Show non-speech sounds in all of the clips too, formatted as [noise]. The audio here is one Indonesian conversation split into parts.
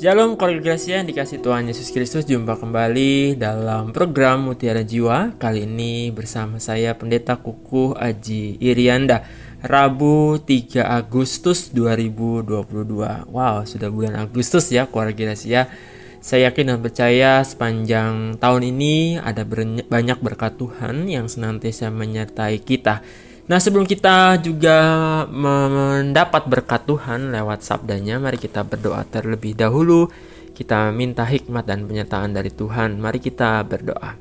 Shalom kongregasi yang dikasih Tuhan Yesus Kristus Jumpa kembali dalam program Mutiara Jiwa. Kali ini bersama saya Pendeta Kukuh Aji Irianda Rabu 3 Agustus 2022 Wow sudah bulan Agustus ya kongregasi ya. Saya yakin dan percaya sepanjang tahun ini ada banyak berkat Tuhan yang senantiasa menyertai kita Nah sebelum kita juga mendapat berkat Tuhan lewat sabdanya, mari kita berdoa terlebih dahulu. Kita minta hikmat dan penyertaan dari Tuhan. Mari kita berdoa.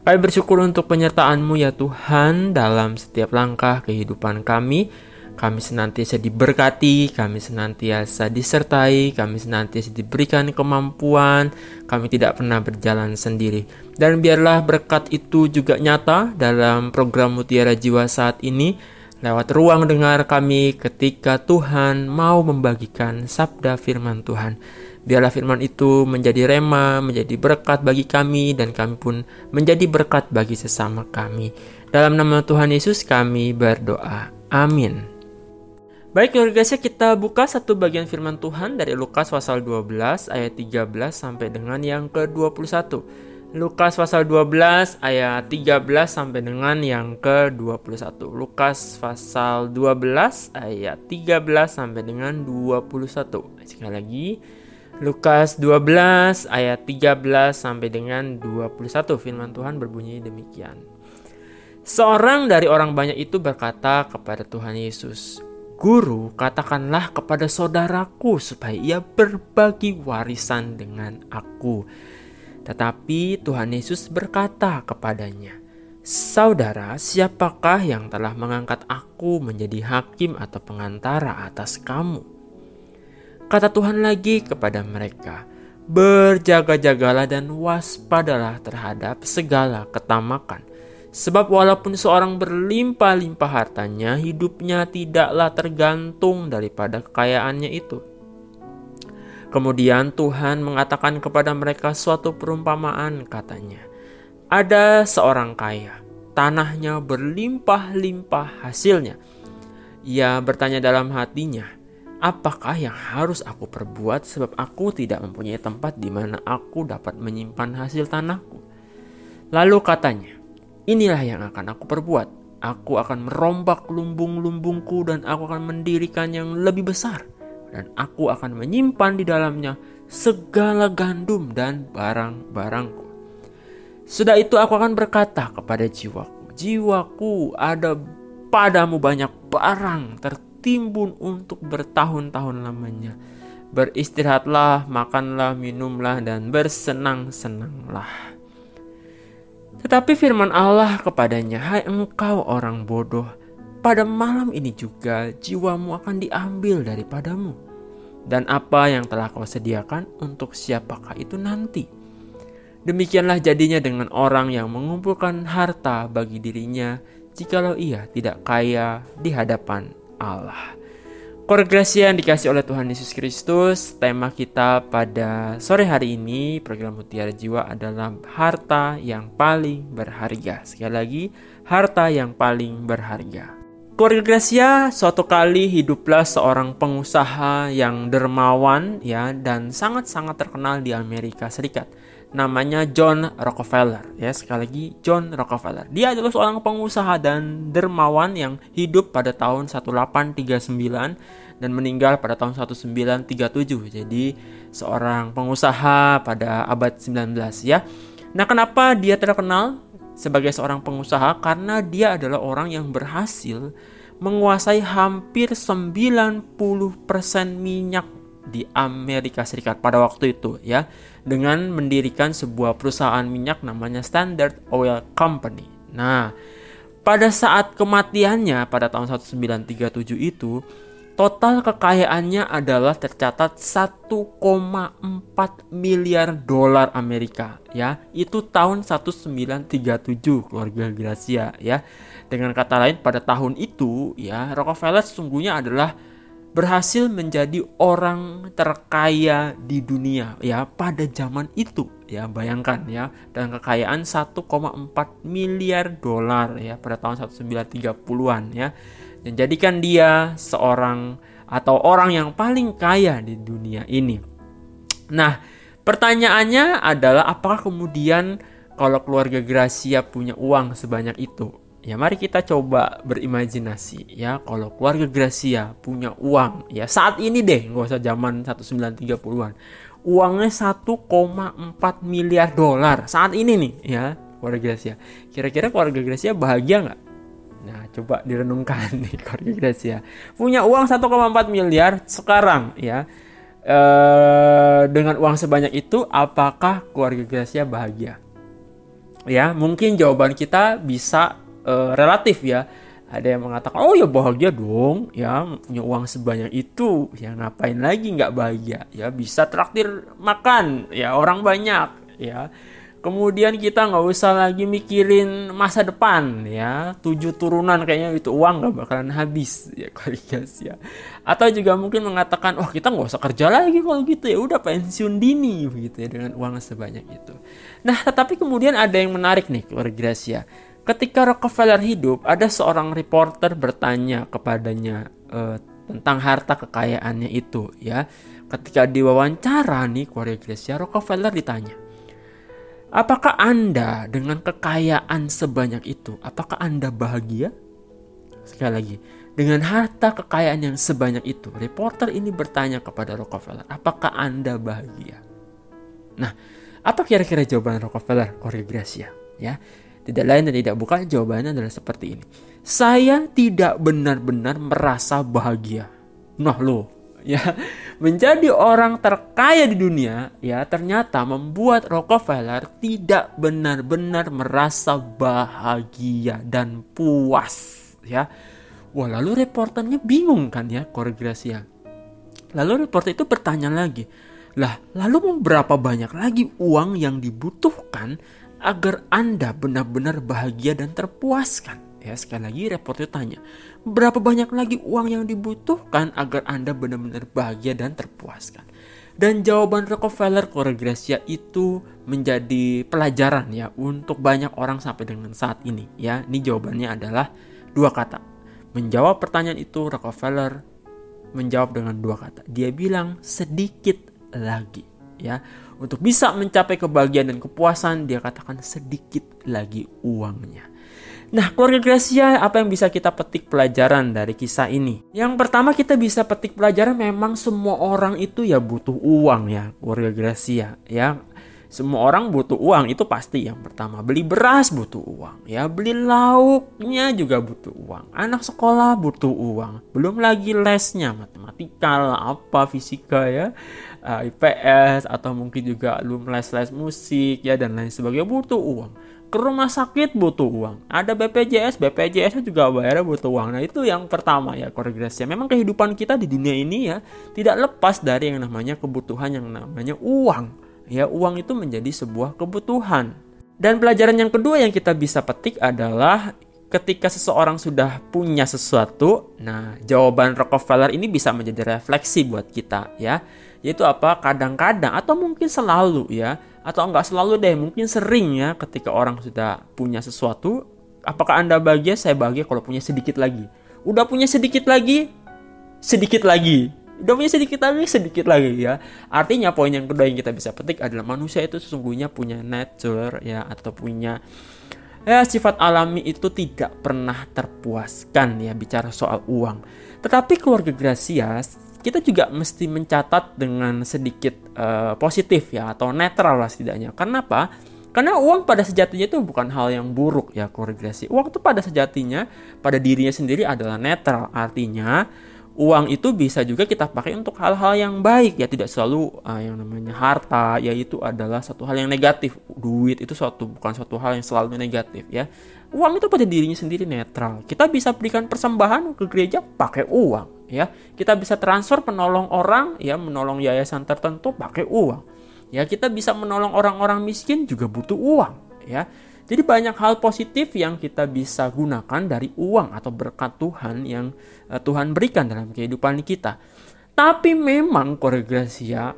Kami bersyukur untuk penyertaan-Mu ya Tuhan dalam setiap langkah kehidupan kami. Kami senantiasa diberkati, kami senantiasa disertai, kami senantiasa diberikan kemampuan, kami tidak pernah berjalan sendiri. Dan biarlah berkat itu juga nyata dalam program Mutiara Jiwa saat ini, lewat ruang dengar kami ketika Tuhan mau membagikan sabda firman Tuhan. Biarlah firman itu menjadi rema, menjadi berkat bagi kami, dan kami pun menjadi berkat bagi sesama kami. Dalam nama Tuhan Yesus kami berdoa. Amin. Baik keluarga saya kita buka satu bagian firman Tuhan dari Lukas pasal 12 ayat 13 sampai dengan yang ke-21. Lukas pasal 12 ayat 13 sampai dengan yang ke-21. Lukas pasal 12 ayat 13 sampai dengan 21. Sekali lagi Lukas 12 ayat 13 sampai dengan 21 firman Tuhan berbunyi demikian. Seorang dari orang banyak itu berkata kepada Tuhan Yesus, Guru, katakanlah kepada saudaraku supaya ia berbagi warisan dengan aku. Tetapi Tuhan Yesus berkata kepadanya, Saudara, siapakah yang telah mengangkat aku menjadi hakim atau pengantara atas kamu? Kata Tuhan lagi kepada mereka, Berjaga-jagalah dan waspadalah terhadap segala ketamakan Sebab walaupun seorang berlimpah-limpah hartanya, hidupnya tidaklah tergantung daripada kekayaannya itu. Kemudian Tuhan mengatakan kepada mereka suatu perumpamaan katanya. Ada seorang kaya, tanahnya berlimpah-limpah hasilnya. Ia bertanya dalam hatinya, apakah yang harus aku perbuat sebab aku tidak mempunyai tempat di mana aku dapat menyimpan hasil tanahku? Lalu katanya, Inilah yang akan aku perbuat. Aku akan merombak lumbung-lumbungku dan aku akan mendirikan yang lebih besar. Dan aku akan menyimpan di dalamnya segala gandum dan barang-barangku. Sudah itu aku akan berkata kepada jiwaku, jiwaku ada padamu banyak barang tertimbun untuk bertahun-tahun lamanya. Beristirahatlah, makanlah, minumlah, dan bersenang-senanglah. Tetapi firman Allah kepadanya, "Hai engkau orang bodoh, pada malam ini juga jiwamu akan diambil daripadamu. Dan apa yang telah kau sediakan untuk siapakah itu nanti?" Demikianlah jadinya dengan orang yang mengumpulkan harta bagi dirinya, jikalau ia tidak kaya di hadapan Allah. Kongregasi yang dikasih oleh Tuhan Yesus Kristus, tema kita pada sore hari ini program Mutiara Jiwa adalah harta yang paling berharga. Sekali lagi, harta yang paling berharga. Kongregasi suatu kali hiduplah seorang pengusaha yang dermawan ya dan sangat-sangat terkenal di Amerika Serikat namanya John Rockefeller. Ya sekali lagi John Rockefeller. Dia adalah seorang pengusaha dan dermawan yang hidup pada tahun 1839 dan meninggal pada tahun 1937 jadi seorang pengusaha pada abad 19 ya. Nah kenapa dia terkenal sebagai seorang pengusaha? Karena dia adalah orang yang berhasil menguasai hampir 90% minyak di Amerika Serikat pada waktu itu ya dengan mendirikan sebuah perusahaan minyak namanya Standard Oil Company. Nah, pada saat kematiannya pada tahun 1937 itu total kekayaannya adalah tercatat 1,4 miliar dolar Amerika ya. Itu tahun 1937 keluarga Gracia ya. Dengan kata lain pada tahun itu ya Rockefeller sesungguhnya adalah berhasil menjadi orang terkaya di dunia ya pada zaman itu ya bayangkan ya dan kekayaan 1,4 miliar dolar ya pada tahun 1930-an ya dan jadikan dia seorang atau orang yang paling kaya di dunia ini. Nah, pertanyaannya adalah apakah kemudian kalau keluarga Gracia punya uang sebanyak itu? Ya mari kita coba berimajinasi ya kalau keluarga Gracia punya uang ya saat ini deh nggak usah zaman 1930-an uangnya 1,4 miliar dolar saat ini nih ya keluarga Gracia kira-kira keluarga Gracia bahagia nggak Nah, coba direnungkan nih [laughs] keluarga Gracia. Punya uang 1,4 miliar sekarang ya. E, dengan uang sebanyak itu apakah keluarga Gracia bahagia? Ya, mungkin jawaban kita bisa e, relatif ya. Ada yang mengatakan, oh ya bahagia dong, ya punya uang sebanyak itu, ya ngapain lagi nggak bahagia? Ya bisa traktir makan, ya orang banyak, ya Kemudian kita nggak usah lagi mikirin masa depan ya. Tujuh turunan kayaknya itu uang nggak bakalan habis ya [laughs] guys ya. Atau juga mungkin mengatakan, oh kita nggak usah kerja lagi kalau gitu ya. Udah pensiun dini begitu ya dengan uang sebanyak itu. Nah tetapi kemudian ada yang menarik nih keluarga Gracia. Ketika Rockefeller hidup, ada seorang reporter bertanya kepadanya uh, tentang harta kekayaannya itu ya. Ketika diwawancara nih keluarga Gracia, Rockefeller ditanya, Apakah Anda dengan kekayaan sebanyak itu, apakah Anda bahagia? Sekali lagi, dengan harta kekayaan yang sebanyak itu, reporter ini bertanya kepada Rockefeller, apakah Anda bahagia? Nah, apa kira-kira jawaban Rockefeller, Corey Gracia? Ya, tidak lain dan tidak bukan jawabannya adalah seperti ini. Saya tidak benar-benar merasa bahagia. Nah lo, [laughs] ya menjadi orang terkaya di dunia ya ternyata membuat Rockefeller tidak benar-benar merasa bahagia dan puas ya wah lalu reporternya bingung kan ya Gracia lalu reporter itu bertanya lagi lah lalu mau berapa banyak lagi uang yang dibutuhkan agar Anda benar-benar bahagia dan terpuaskan Ya, sekali lagi reporter tanya, berapa banyak lagi uang yang dibutuhkan agar Anda benar-benar bahagia dan terpuaskan? Dan jawaban Rockefeller Gracia itu menjadi pelajaran ya untuk banyak orang sampai dengan saat ini ya. Ini jawabannya adalah dua kata. Menjawab pertanyaan itu Rockefeller menjawab dengan dua kata. Dia bilang sedikit lagi ya. Untuk bisa mencapai kebahagiaan dan kepuasan dia katakan sedikit lagi uangnya. Nah, keluarga Gracia, apa yang bisa kita petik pelajaran dari kisah ini? Yang pertama kita bisa petik pelajaran memang semua orang itu ya butuh uang ya, keluarga Gracia ya. Semua orang butuh uang itu pasti yang pertama. Beli beras butuh uang, ya beli lauknya juga butuh uang. Anak sekolah butuh uang. Belum lagi lesnya matematika, apa fisika ya, eh, IPS atau mungkin juga belum les-les musik ya dan lain sebagainya butuh uang ke rumah sakit butuh uang. Ada BPJS, BPJS juga bayar butuh uang. Nah itu yang pertama ya koregresi. Memang kehidupan kita di dunia ini ya tidak lepas dari yang namanya kebutuhan yang namanya uang. Ya uang itu menjadi sebuah kebutuhan. Dan pelajaran yang kedua yang kita bisa petik adalah ketika seseorang sudah punya sesuatu, nah jawaban Rockefeller ini bisa menjadi refleksi buat kita ya. Yaitu apa? Kadang-kadang atau mungkin selalu ya atau enggak selalu deh mungkin sering ya ketika orang sudah punya sesuatu apakah anda bahagia saya bahagia kalau punya sedikit lagi udah punya sedikit lagi sedikit lagi punya sedikit lagi sedikit lagi ya artinya poin yang kedua yang kita bisa petik adalah manusia itu sesungguhnya punya nature ya atau punya ya sifat alami itu tidak pernah terpuaskan ya bicara soal uang tetapi keluarga Gracia kita juga mesti mencatat dengan sedikit uh, positif ya atau netral lah setidaknya. Karena apa? Karena uang pada sejatinya itu bukan hal yang buruk ya koregresi. Uang itu pada sejatinya pada dirinya sendiri adalah netral. Artinya uang itu bisa juga kita pakai untuk hal-hal yang baik. Ya tidak selalu uh, yang namanya harta yaitu adalah satu hal yang negatif. Duit itu suatu bukan suatu hal yang selalu negatif ya. Uang itu pada dirinya sendiri netral. Kita bisa berikan persembahan ke gereja pakai uang ya. Kita bisa transfer penolong orang ya menolong yayasan tertentu pakai uang. Ya kita bisa menolong orang-orang miskin juga butuh uang ya jadi banyak hal positif yang kita bisa gunakan dari uang atau berkat Tuhan yang uh, Tuhan berikan dalam kehidupan kita. Tapi memang koregrasia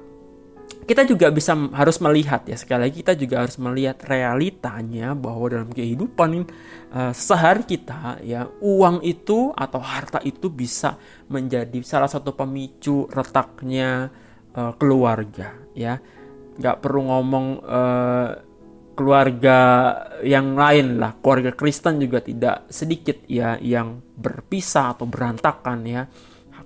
kita juga bisa harus melihat ya sekali lagi kita juga harus melihat realitanya bahwa dalam kehidupan uh, sehari kita ya uang itu atau harta itu bisa menjadi salah satu pemicu retaknya uh, keluarga ya. Nggak perlu ngomong uh, keluarga yang lain lah. Keluarga Kristen juga tidak sedikit ya yang berpisah atau berantakan ya.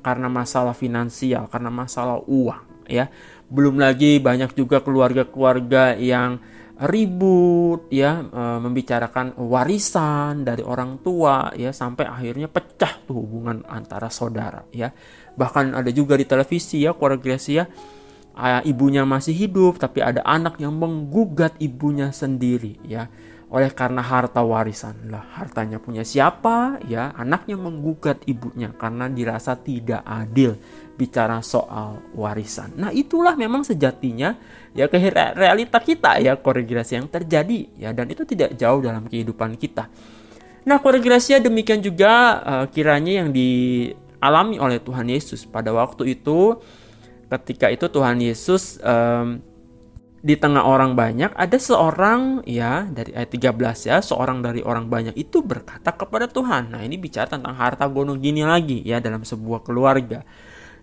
Karena masalah finansial karena masalah uang ya. Belum lagi banyak juga keluarga-keluarga yang ribut ya e, membicarakan warisan dari orang tua ya sampai akhirnya pecah tuh hubungan antara saudara ya. Bahkan ada juga di televisi ya keluarga uh, ibunya masih hidup tapi ada anak yang menggugat ibunya sendiri ya. Oleh karena harta warisan. Lah hartanya punya siapa? Ya anaknya menggugat ibunya karena dirasa tidak adil bicara soal warisan. Nah itulah memang sejatinya ya ke realita kita ya koregrasi yang terjadi ya. Dan itu tidak jauh dalam kehidupan kita. Nah koregrasi demikian juga uh, kiranya yang dialami oleh Tuhan Yesus pada waktu itu ketika itu Tuhan Yesus um, di tengah orang banyak ada seorang ya dari ayat 13 ya seorang dari orang banyak itu berkata kepada Tuhan. Nah ini bicara tentang harta gono gini lagi ya dalam sebuah keluarga.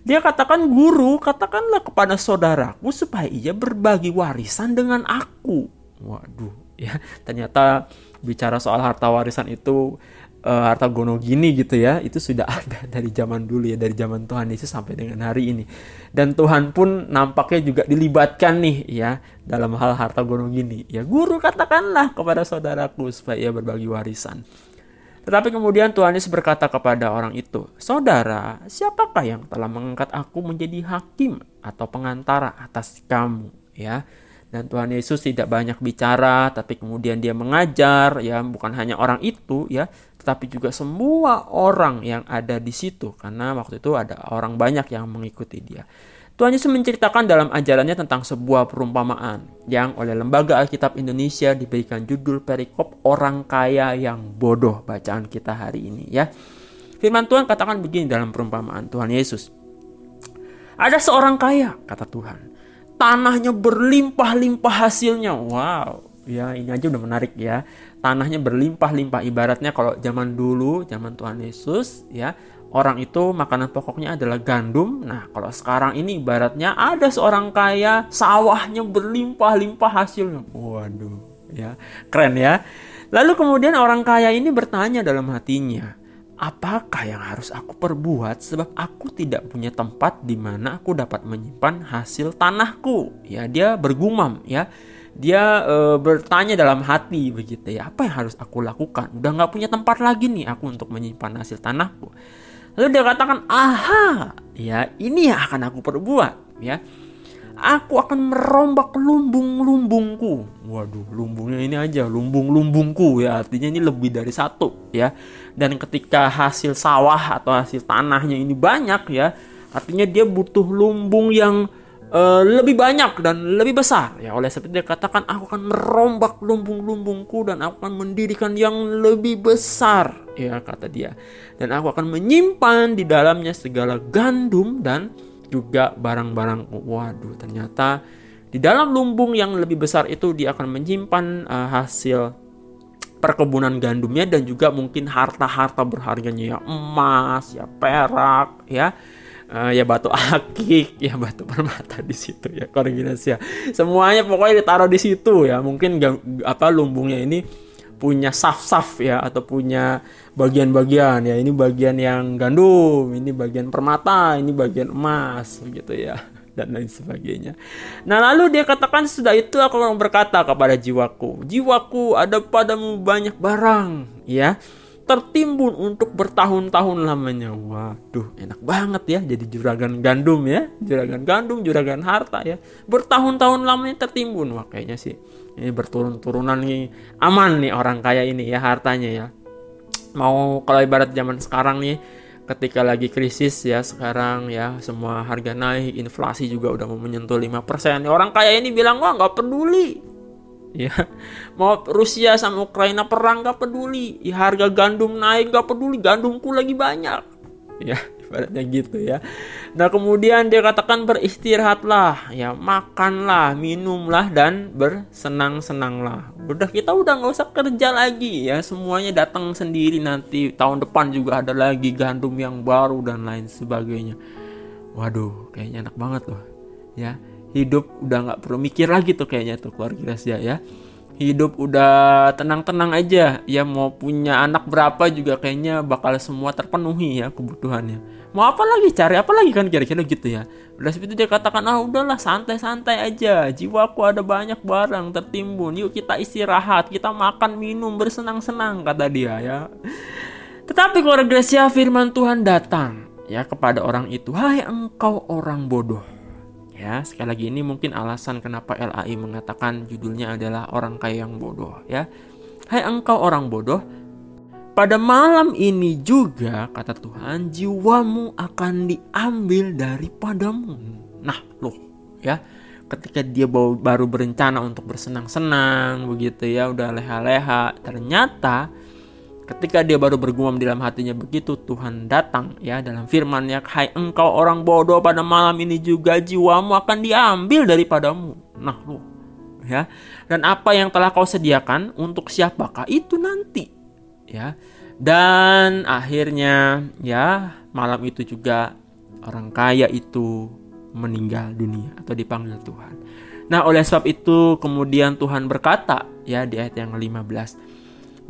Dia katakan guru katakanlah kepada saudaraku supaya ia berbagi warisan dengan aku. Waduh ya ternyata bicara soal harta warisan itu uh, harta gono gini gitu ya itu sudah [laughs] ada dari zaman dulu ya dari zaman Tuhan Yesus sampai dengan hari ini. Dan Tuhan pun nampaknya juga dilibatkan nih ya dalam hal harta gono gini. Ya guru katakanlah kepada saudaraku supaya ia berbagi warisan. Tetapi kemudian Tuhan Yesus berkata kepada orang itu, Saudara, siapakah yang telah mengangkat aku menjadi hakim atau pengantara atas kamu? Ya, dan Tuhan Yesus tidak banyak bicara, tapi kemudian dia mengajar, ya bukan hanya orang itu, ya, tetapi juga semua orang yang ada di situ karena waktu itu ada orang banyak yang mengikuti dia. Tuhan Yesus menceritakan dalam ajarannya tentang sebuah perumpamaan yang oleh Lembaga Alkitab Indonesia diberikan judul perikop orang kaya yang bodoh bacaan kita hari ini ya. Firman Tuhan katakan begini dalam perumpamaan Tuhan Yesus. Ada seorang kaya, kata Tuhan. Tanahnya berlimpah-limpah hasilnya. Wow, ya ini aja udah menarik ya. Tanahnya berlimpah-limpah. Ibaratnya kalau zaman dulu zaman Tuhan Yesus ya orang itu makanan pokoknya adalah gandum. Nah kalau sekarang ini ibaratnya ada seorang kaya sawahnya berlimpah-limpah hasilnya. Waduh ya keren ya. Lalu kemudian orang kaya ini bertanya dalam hatinya apakah yang harus aku perbuat sebab aku tidak punya tempat di mana aku dapat menyimpan hasil tanahku? Ya dia bergumam ya dia e, bertanya dalam hati begitu ya apa yang harus aku lakukan? Udah nggak punya tempat lagi nih aku untuk menyimpan hasil tanahku. Lalu dia katakan aha ya ini yang akan aku perbuat ya. Aku akan merombak lumbung-lumbungku. Waduh lumbungnya ini aja lumbung-lumbungku ya artinya ini lebih dari satu ya. Dan ketika hasil sawah atau hasil tanahnya ini banyak ya artinya dia butuh lumbung yang uh, lebih banyak dan lebih besar. Ya oleh sebab dia katakan aku akan merombak lumbung-lumbungku dan aku akan mendirikan yang lebih besar ya kata dia. Dan aku akan menyimpan di dalamnya segala gandum dan juga barang-barangku waduh ternyata di dalam lumbung yang lebih besar itu dia akan menyimpan uh, hasil perkebunan gandumnya dan juga mungkin harta-harta berharganya. Ya emas ya perak ya uh, ya batu akik, [laughs] ya batu permata di situ ya koordinasi ya. Semuanya pokoknya ditaruh di situ ya. Mungkin apa lumbungnya ini punya saf-saf ya atau punya bagian-bagian ya. Ini bagian yang gandum, ini bagian permata, ini bagian emas gitu ya [laughs] dan lain sebagainya. Nah lalu dia katakan sudah itu aku berkata kepada jiwaku, jiwaku ada padamu banyak barang ya tertimbun untuk bertahun-tahun lamanya. Waduh, enak banget ya jadi juragan gandum ya, juragan gandum, juragan harta ya. Bertahun-tahun lamanya tertimbun. Wah, kayaknya sih ini berturun-turunan nih aman nih orang kaya ini ya hartanya ya. Mau kalau ibarat zaman sekarang nih ketika lagi krisis ya sekarang ya semua harga naik, inflasi juga udah mau menyentuh 5%. Orang kaya ini bilang wah nggak peduli, ya. Mau Rusia sama Ukraina perang gak peduli. Ya, harga gandum naik gak peduli. Gandumku lagi banyak. Ya ibaratnya gitu ya. Nah kemudian dia katakan beristirahatlah. Ya makanlah minumlah dan bersenang-senanglah. Udah kita udah nggak usah kerja lagi ya. Semuanya datang sendiri nanti. Tahun depan juga ada lagi gandum yang baru dan lain sebagainya. Waduh kayaknya enak banget loh. Ya hidup udah nggak perlu mikir lagi tuh kayaknya tuh keluarga Gracia ya. Hidup udah tenang-tenang aja. Ya mau punya anak berapa juga kayaknya bakal semua terpenuhi ya kebutuhannya. Mau apa lagi cari? Apa lagi kan kira-kira gitu ya? Udah seperti dia katakan ah udahlah santai-santai aja. Jiwaku ada banyak barang tertimbun. Yuk kita istirahat kita makan minum bersenang-senang kata dia ya. Tetapi keluarga Gracia firman Tuhan datang ya kepada orang itu hai engkau orang bodoh Ya, sekali lagi ini mungkin alasan kenapa LAI mengatakan judulnya adalah orang kaya yang bodoh ya. Hai engkau orang bodoh, pada malam ini juga kata Tuhan jiwamu akan diambil daripadamu. Nah, loh ya. Ketika dia baru berencana untuk bersenang-senang begitu ya, udah leha-leha, ternyata Ketika dia baru bergumam dalam hatinya begitu, Tuhan datang ya dalam firman-Nya, "Hai engkau orang bodoh, pada malam ini juga jiwamu akan diambil daripadamu." Nah, lu ya. Dan apa yang telah kau sediakan untuk siapakah itu nanti? Ya. Dan akhirnya ya, malam itu juga orang kaya itu meninggal dunia atau dipanggil Tuhan. Nah, oleh sebab itu kemudian Tuhan berkata ya di ayat yang 15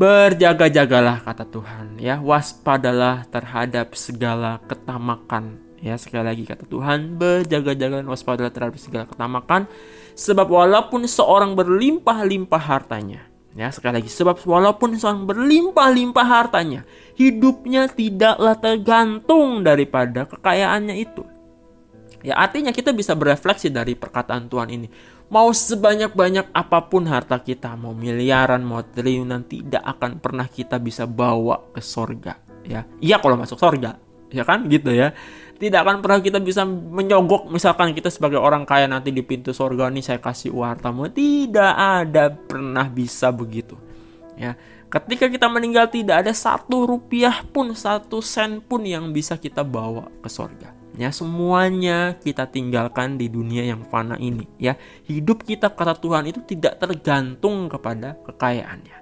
Berjaga-jagalah kata Tuhan ya, waspadalah terhadap segala ketamakan. Ya, sekali lagi kata Tuhan, berjaga-jaga waspadalah terhadap segala ketamakan sebab walaupun seorang berlimpah-limpah hartanya, ya sekali lagi sebab walaupun seorang berlimpah-limpah hartanya, hidupnya tidaklah tergantung daripada kekayaannya itu. Ya, artinya kita bisa berefleksi dari perkataan Tuhan ini Mau sebanyak-banyak apa pun harta kita, mau miliaran, mau triliunan, tidak akan pernah kita bisa bawa ke sorga. Ya, iya kalau masuk sorga, ya kan gitu ya. Tidak akan pernah kita bisa menyogok misalkan kita sebagai orang kaya nanti di pintu sorga ini saya kasih uang hartamu. Tidak ada pernah bisa begitu. Ya, ketika kita meninggal tidak ada satu rupiah pun, satu sen pun yang bisa kita bawa ke sorga ya semuanya kita tinggalkan di dunia yang fana ini ya. Hidup kita kata Tuhan itu tidak tergantung kepada kekayaannya.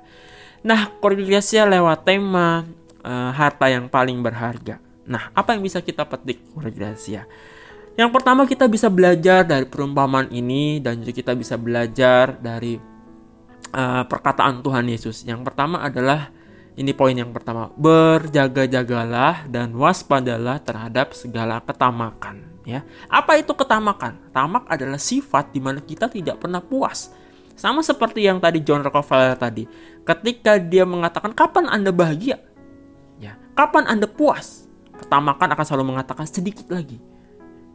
Nah Cordelia lewat tema uh, harta yang paling berharga. Nah apa yang bisa kita petik Cordelia yang pertama kita bisa belajar dari perumpamaan ini dan juga kita bisa belajar dari uh, perkataan Tuhan Yesus. Yang pertama adalah ini poin yang pertama. Berjaga-jagalah dan waspadalah terhadap segala ketamakan. Ya, apa itu ketamakan? Tamak adalah sifat di mana kita tidak pernah puas. Sama seperti yang tadi John Rockefeller tadi. Ketika dia mengatakan kapan Anda bahagia? Ya, kapan Anda puas? Ketamakan akan selalu mengatakan sedikit lagi.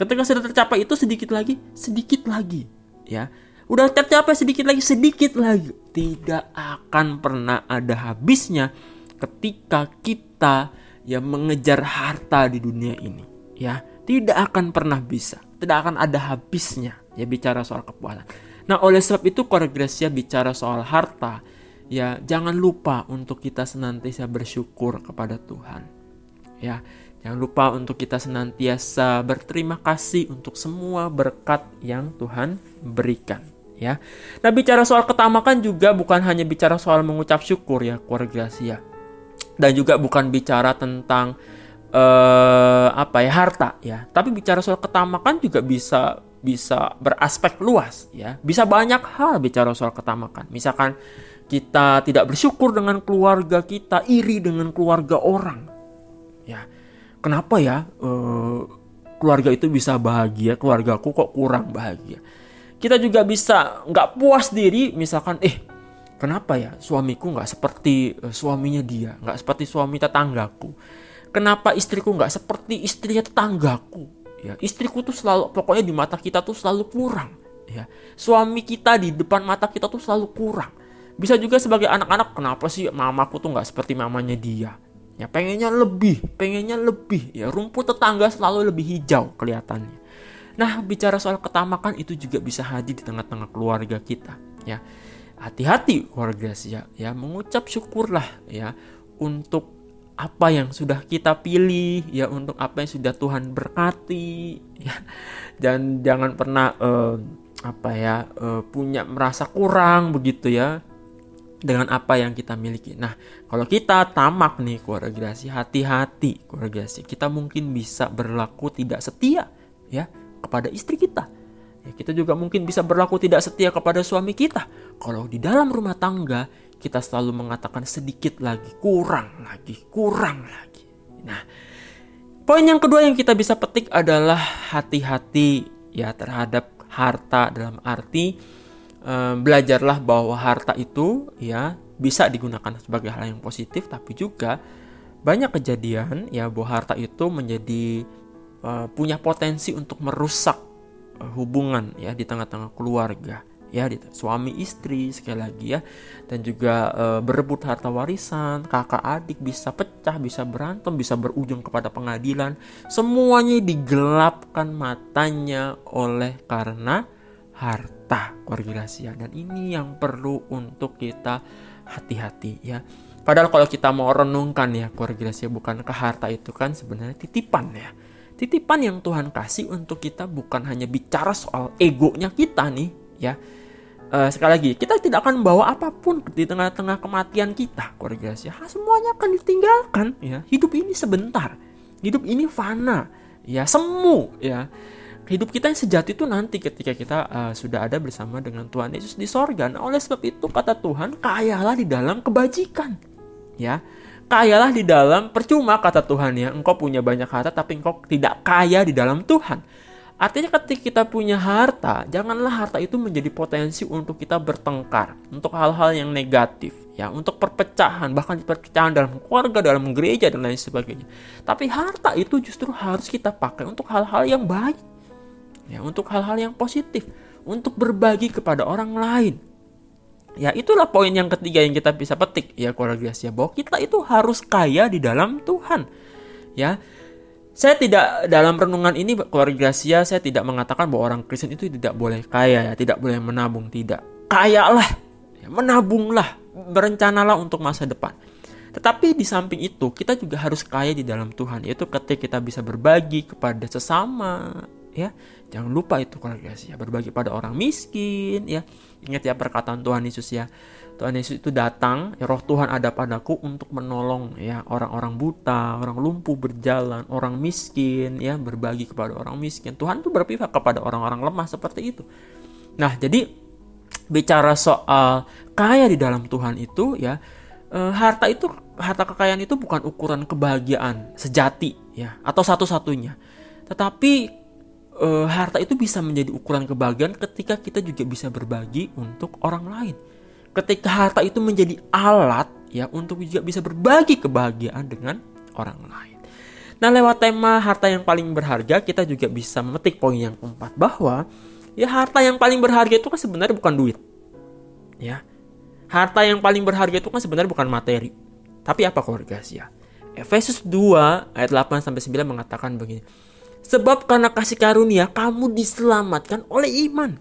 Ketika sudah tercapai itu sedikit lagi, sedikit lagi. Ya, udah tercapai sedikit lagi, sedikit lagi. Tidak akan pernah ada habisnya ketika kita ya mengejar harta di dunia ini ya tidak akan pernah bisa tidak akan ada habisnya ya bicara soal kepuasan. Nah oleh sebab itu Koregresia bicara soal harta ya jangan lupa untuk kita senantiasa bersyukur kepada Tuhan ya. Jangan lupa untuk kita senantiasa berterima kasih untuk semua berkat yang Tuhan berikan ya. Nah bicara soal ketamakan juga bukan hanya bicara soal mengucap syukur ya Koregresia dan juga bukan bicara tentang uh, apa ya harta ya. Tapi bicara soal ketamakan juga bisa bisa beraspek luas ya. Bisa banyak hal bicara soal ketamakan. Misalkan kita tidak bersyukur dengan keluarga kita iri dengan keluarga orang ya. Kenapa ya uh, keluarga itu bisa bahagia? Keluargaku kok kurang bahagia? Kita juga bisa nggak puas diri misalkan eh Kenapa ya suamiku nggak seperti uh, suaminya dia, nggak seperti suami tetanggaku? Kenapa istriku nggak seperti istrinya tetanggaku? Ya, istriku tuh selalu pokoknya di mata kita tuh selalu kurang. Ya, suami kita di depan mata kita tuh selalu kurang. Bisa juga sebagai anak-anak, kenapa sih mamaku tuh nggak seperti mamanya dia? Ya pengennya lebih, pengennya lebih. Ya rumput tetangga selalu lebih hijau kelihatannya. Nah bicara soal ketamakan itu juga bisa hadir di tengah-tengah keluarga kita. Ya hati-hati warga ya, ya mengucap syukurlah ya untuk apa yang sudah kita pilih ya untuk apa yang sudah Tuhan berkati ya dan jangan pernah uh, apa ya uh, punya merasa kurang begitu ya dengan apa yang kita miliki. Nah, kalau kita tamak nih keluarga hati-hati keluarga Kita mungkin bisa berlaku tidak setia ya kepada istri kita kita juga mungkin bisa berlaku tidak setia kepada suami kita. Kalau di dalam rumah tangga kita selalu mengatakan sedikit lagi, kurang lagi, kurang lagi. Nah, poin yang kedua yang kita bisa petik adalah hati-hati ya terhadap harta dalam arti eh, belajarlah bahwa harta itu ya bisa digunakan sebagai hal yang positif tapi juga banyak kejadian ya bahwa harta itu menjadi uh, punya potensi untuk merusak uh, hubungan ya di tengah-tengah keluarga ya suami istri sekali lagi ya dan juga uh, berebut harta warisan kakak adik bisa pecah bisa berantem bisa berujung kepada pengadilan semuanya digelapkan matanya oleh karena harta keluarga dan ini yang perlu untuk kita hati-hati ya Padahal kalau kita mau renungkan ya keluarga gracia bukankah harta itu kan sebenarnya titipan ya. Titipan yang Tuhan kasih untuk kita bukan hanya bicara soal egonya kita nih ya. Uh, sekali lagi kita tidak akan membawa apa pun di tengah-tengah kematian kita keluarga gracia. semuanya akan ditinggalkan ya. Hidup ini sebentar. Hidup ini fana ya semu ya. Hidup kita yang sejati itu nanti ketika kita uh, sudah ada bersama dengan Tuhan Yesus di sorga. Nah, oleh sebab itu kata Tuhan, kayalah di dalam kebajikan ya kayalah di dalam percuma kata Tuhan ya engkau punya banyak harta tapi engkau tidak kaya di dalam Tuhan artinya ketika kita punya harta janganlah harta itu menjadi potensi untuk kita bertengkar untuk hal-hal yang negatif ya untuk perpecahan bahkan perpecahan dalam keluarga dalam gereja dan lain sebagainya tapi harta itu justru harus kita pakai untuk hal-hal yang baik ya untuk hal-hal yang positif untuk berbagi kepada orang lain Ya itulah poin yang ketiga yang kita bisa petik ya keluarga Gracia bahwa kita itu harus kaya di dalam Tuhan. Ya. Saya tidak dalam renungan ini keluarga Gracia saya tidak mengatakan bahwa orang Kristen itu tidak boleh kaya ya, tidak boleh menabung, tidak. Kayalah, ya, menabunglah, berencanalah untuk masa depan. Tetapi di samping itu kita juga harus kaya di dalam Tuhan yaitu ketika kita bisa berbagi kepada sesama ya Jangan lupa itu guys ya berbagi pada orang miskin ya. Ingat ya perkataan Tuhan Yesus ya. Tuhan Yesus itu datang, ya roh Tuhan ada padaku untuk menolong ya orang-orang buta, orang lumpuh berjalan, orang miskin ya berbagi kepada orang miskin. Tuhan itu berpihak kepada orang-orang lemah seperti itu. Nah, jadi bicara soal kaya di dalam Tuhan itu ya eh, harta itu harta kekayaan itu bukan ukuran kebahagiaan sejati ya atau satu-satunya. Tetapi uh, harta itu bisa menjadi ukuran kebahagiaan ketika kita juga bisa berbagi untuk orang lain. Ketika harta itu menjadi alat ya untuk juga bisa berbagi kebahagiaan dengan orang lain. Nah, lewat tema harta yang paling berharga, kita juga bisa memetik poin yang keempat bahwa ya harta yang paling berharga itu kan sebenarnya bukan duit. Ya. Harta yang paling berharga itu kan sebenarnya bukan materi. Tapi apa keluarga ya? Efesus 2 ayat 8 sampai 9 mengatakan begini. Sebab karena kasih karunia kamu diselamatkan oleh iman.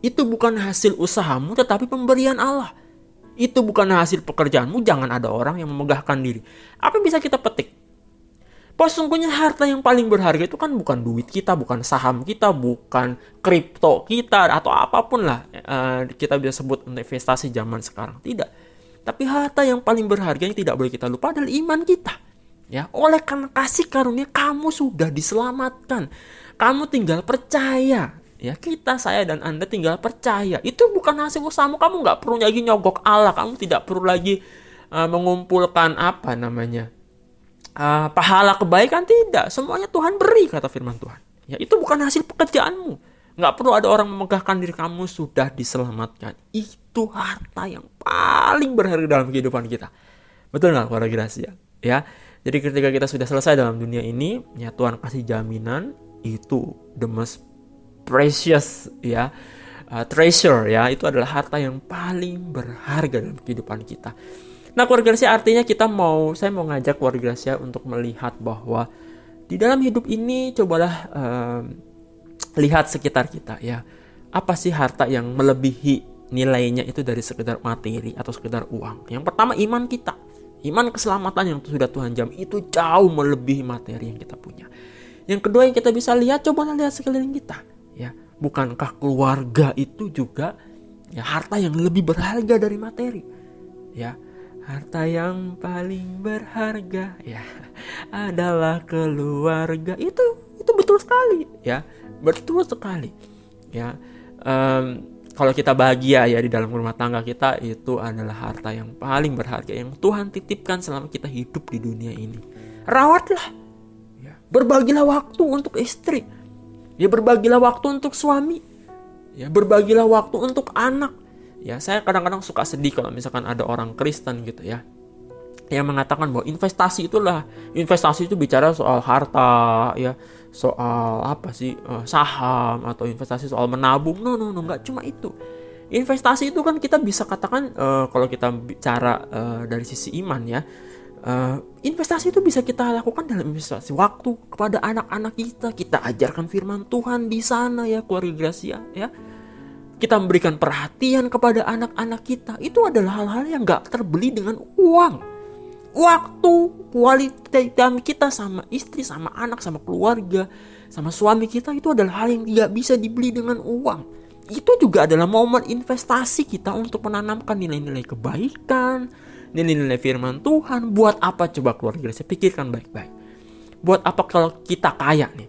Itu bukan hasil usahamu tetapi pemberian Allah. Itu bukan hasil pekerjaanmu, jangan ada orang yang memegahkan diri. Apa yang bisa kita petik? Bahwa sungguhnya harta yang paling berharga itu kan bukan duit kita, bukan saham kita, bukan kripto kita, atau apa pun lah uh, kita bisa sebut investasi zaman sekarang. Tidak. Tapi harta yang paling berharga yang tidak boleh kita lupa adalah iman kita. Ya, oleh karena kasih karunia kamu sudah diselamatkan. Kamu tinggal percaya. Ya, kita, saya dan Anda tinggal percaya. Itu bukan hasil usahamu. Kamu nggak perlu lagi nyogok Allah. Kamu tidak perlu lagi uh, mengumpulkan apa namanya? Uh, pahala kebaikan tidak. Semuanya Tuhan beri kata firman Tuhan. Ya, itu bukan hasil pekerjaanmu. Nggak perlu ada orang memegahkan diri kamu sudah diselamatkan. Itu harta yang paling berharga dalam kehidupan kita. Betul nggak, para gracia? Ya, jadi ketika kita sudah selesai dalam dunia ini, ya Tuhan kasih jaminan itu the precious ya uh, treasure ya itu adalah harta yang paling berharga dalam kehidupan kita. Nah keluarga Gracia artinya kita mau saya mau ngajak keluarga Gracia untuk melihat bahwa di dalam hidup ini cobalah uh, lihat sekitar kita ya apa sih harta yang melebihi nilainya itu dari sekedar materi atau sekedar uang. Yang pertama iman kita Iman keselamatan yang sudah Tuhan jam itu jauh melebihi materi yang kita punya. Yang kedua yang kita bisa lihat, coba lihat sekeliling kita. Bukankah keluarga itu juga ya harta yang lebih berharga dari materi? Ya, harta yang paling berharga ya adalah keluarga. Itu itu betul sekali, ya. Betul sekali. ya um, kalau kita bahagia ya di dalam rumah tangga kita itu adalah harta yang paling berharga yang Tuhan titipkan selama kita hidup di dunia ini rawatlah ya, berbagilah waktu untuk istri ya berbagilah waktu untuk suami. Ya berbagilah waktu untuk anak. Ya saya kadang-kadang suka sedih kalau misalkan ada orang Kristen gitu ya yang mengatakan bahwa investasi itulah investasi itu bicara soal harta ya soal apa sih uh, saham atau investasi soal menabung. No no no nggak cuma itu. Investasi itu kan kita bisa katakan uh, kalau kita bicara uh, dari sisi iman ya uh, investasi itu bisa kita lakukan dalam investasi waktu kepada anak-anak kita. Kita ajarkan firman Tuhan di sana ya keluarga Gracia ya. Kita memberikan perhatian kepada anak-anak kita. Itu adalah hal-hal yang nggak terbeli dengan uang. Waktu kualitas kita sama istri sama anak sama keluarga sama suami kita itu adalah hal yang tidak bisa dibeli dengan uang. Itu juga adalah momen investasi kita untuk menanamkan nilai-nilai kebaikan nilai-nilai firman Tuhan buat apa coba keluarga saya pikirkan baik-baik buat apa kalau kita kaya nih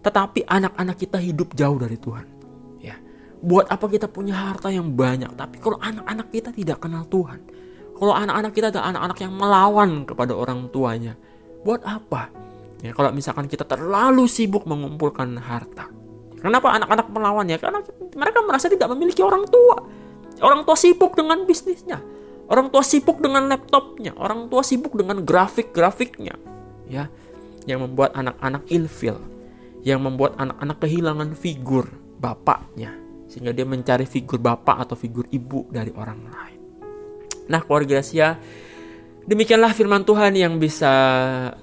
tetapi anak-anak kita hidup jauh dari Tuhan ya buat apa kita punya harta yang banyak tapi kalau anak-anak kita tidak kenal Tuhan kalau anak-anak kita adalah anak-anak yang melawan kepada orang tuanya, buat apa? Ya, kalau misalkan kita terlalu sibuk mengumpulkan harta. Kenapa anak-anak melawan ya? Karena mereka merasa tidak memiliki orang tua. Orang tua sibuk dengan bisnisnya. Orang tua sibuk dengan laptopnya. Orang tua sibuk dengan grafik-grafiknya. Ya, yang membuat anak-anak ilfil. Yang membuat anak-anak kehilangan figur bapaknya. Sehingga dia mencari figur bapak atau figur ibu dari orang lain. Nah, keluarga Gracia, demikianlah firman Tuhan yang bisa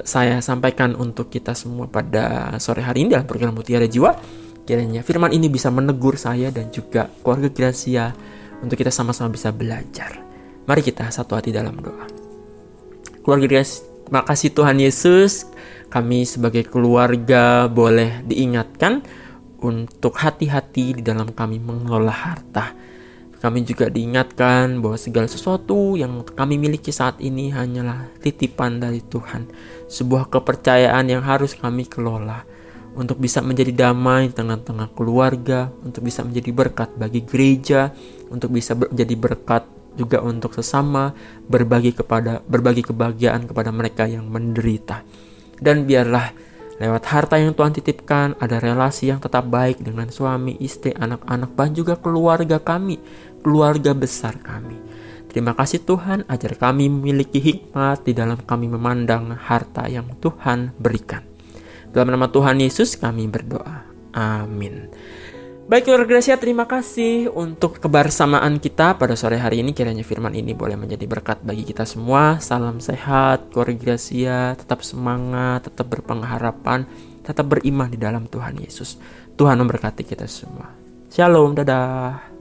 saya sampaikan untuk kita semua pada sore hari ini dalam program Mutiara Jiwa. Kiranya firman ini bisa menegur saya dan juga keluarga Gracia untuk kita sama-sama bisa belajar. Mari kita satu hati dalam doa. Keluarga makasih Tuhan Yesus, kami sebagai keluarga boleh diingatkan untuk hati-hati di dalam kami mengelola harta. Kami juga diingatkan bahwa segala sesuatu yang kami miliki saat ini hanyalah titipan dari Tuhan, sebuah kepercayaan yang harus kami kelola untuk bisa menjadi damai tengah-tengah keluarga, untuk bisa menjadi berkat bagi gereja, untuk bisa menjadi berkat juga untuk sesama, berbagi kepada berbagi kebahagiaan kepada mereka yang menderita. Dan biarlah lewat harta yang Tuhan titipkan ada relasi yang tetap baik dengan suami, istri, anak-anak dan juga keluarga kami keluarga besar kami. Terima kasih Tuhan, ajar kami memiliki hikmat di dalam kami memandang harta yang Tuhan berikan. Dalam nama Tuhan Yesus kami berdoa. Amin. Baik keluarga Gracia, terima kasih untuk kebersamaan kita pada sore hari ini. Kiranya firman ini boleh menjadi berkat bagi kita semua. Salam sehat, keluarga Gracia, tetap semangat, tetap berpengharapan, tetap beriman di dalam Tuhan Yesus. Tuhan memberkati kita semua. Shalom, dadah.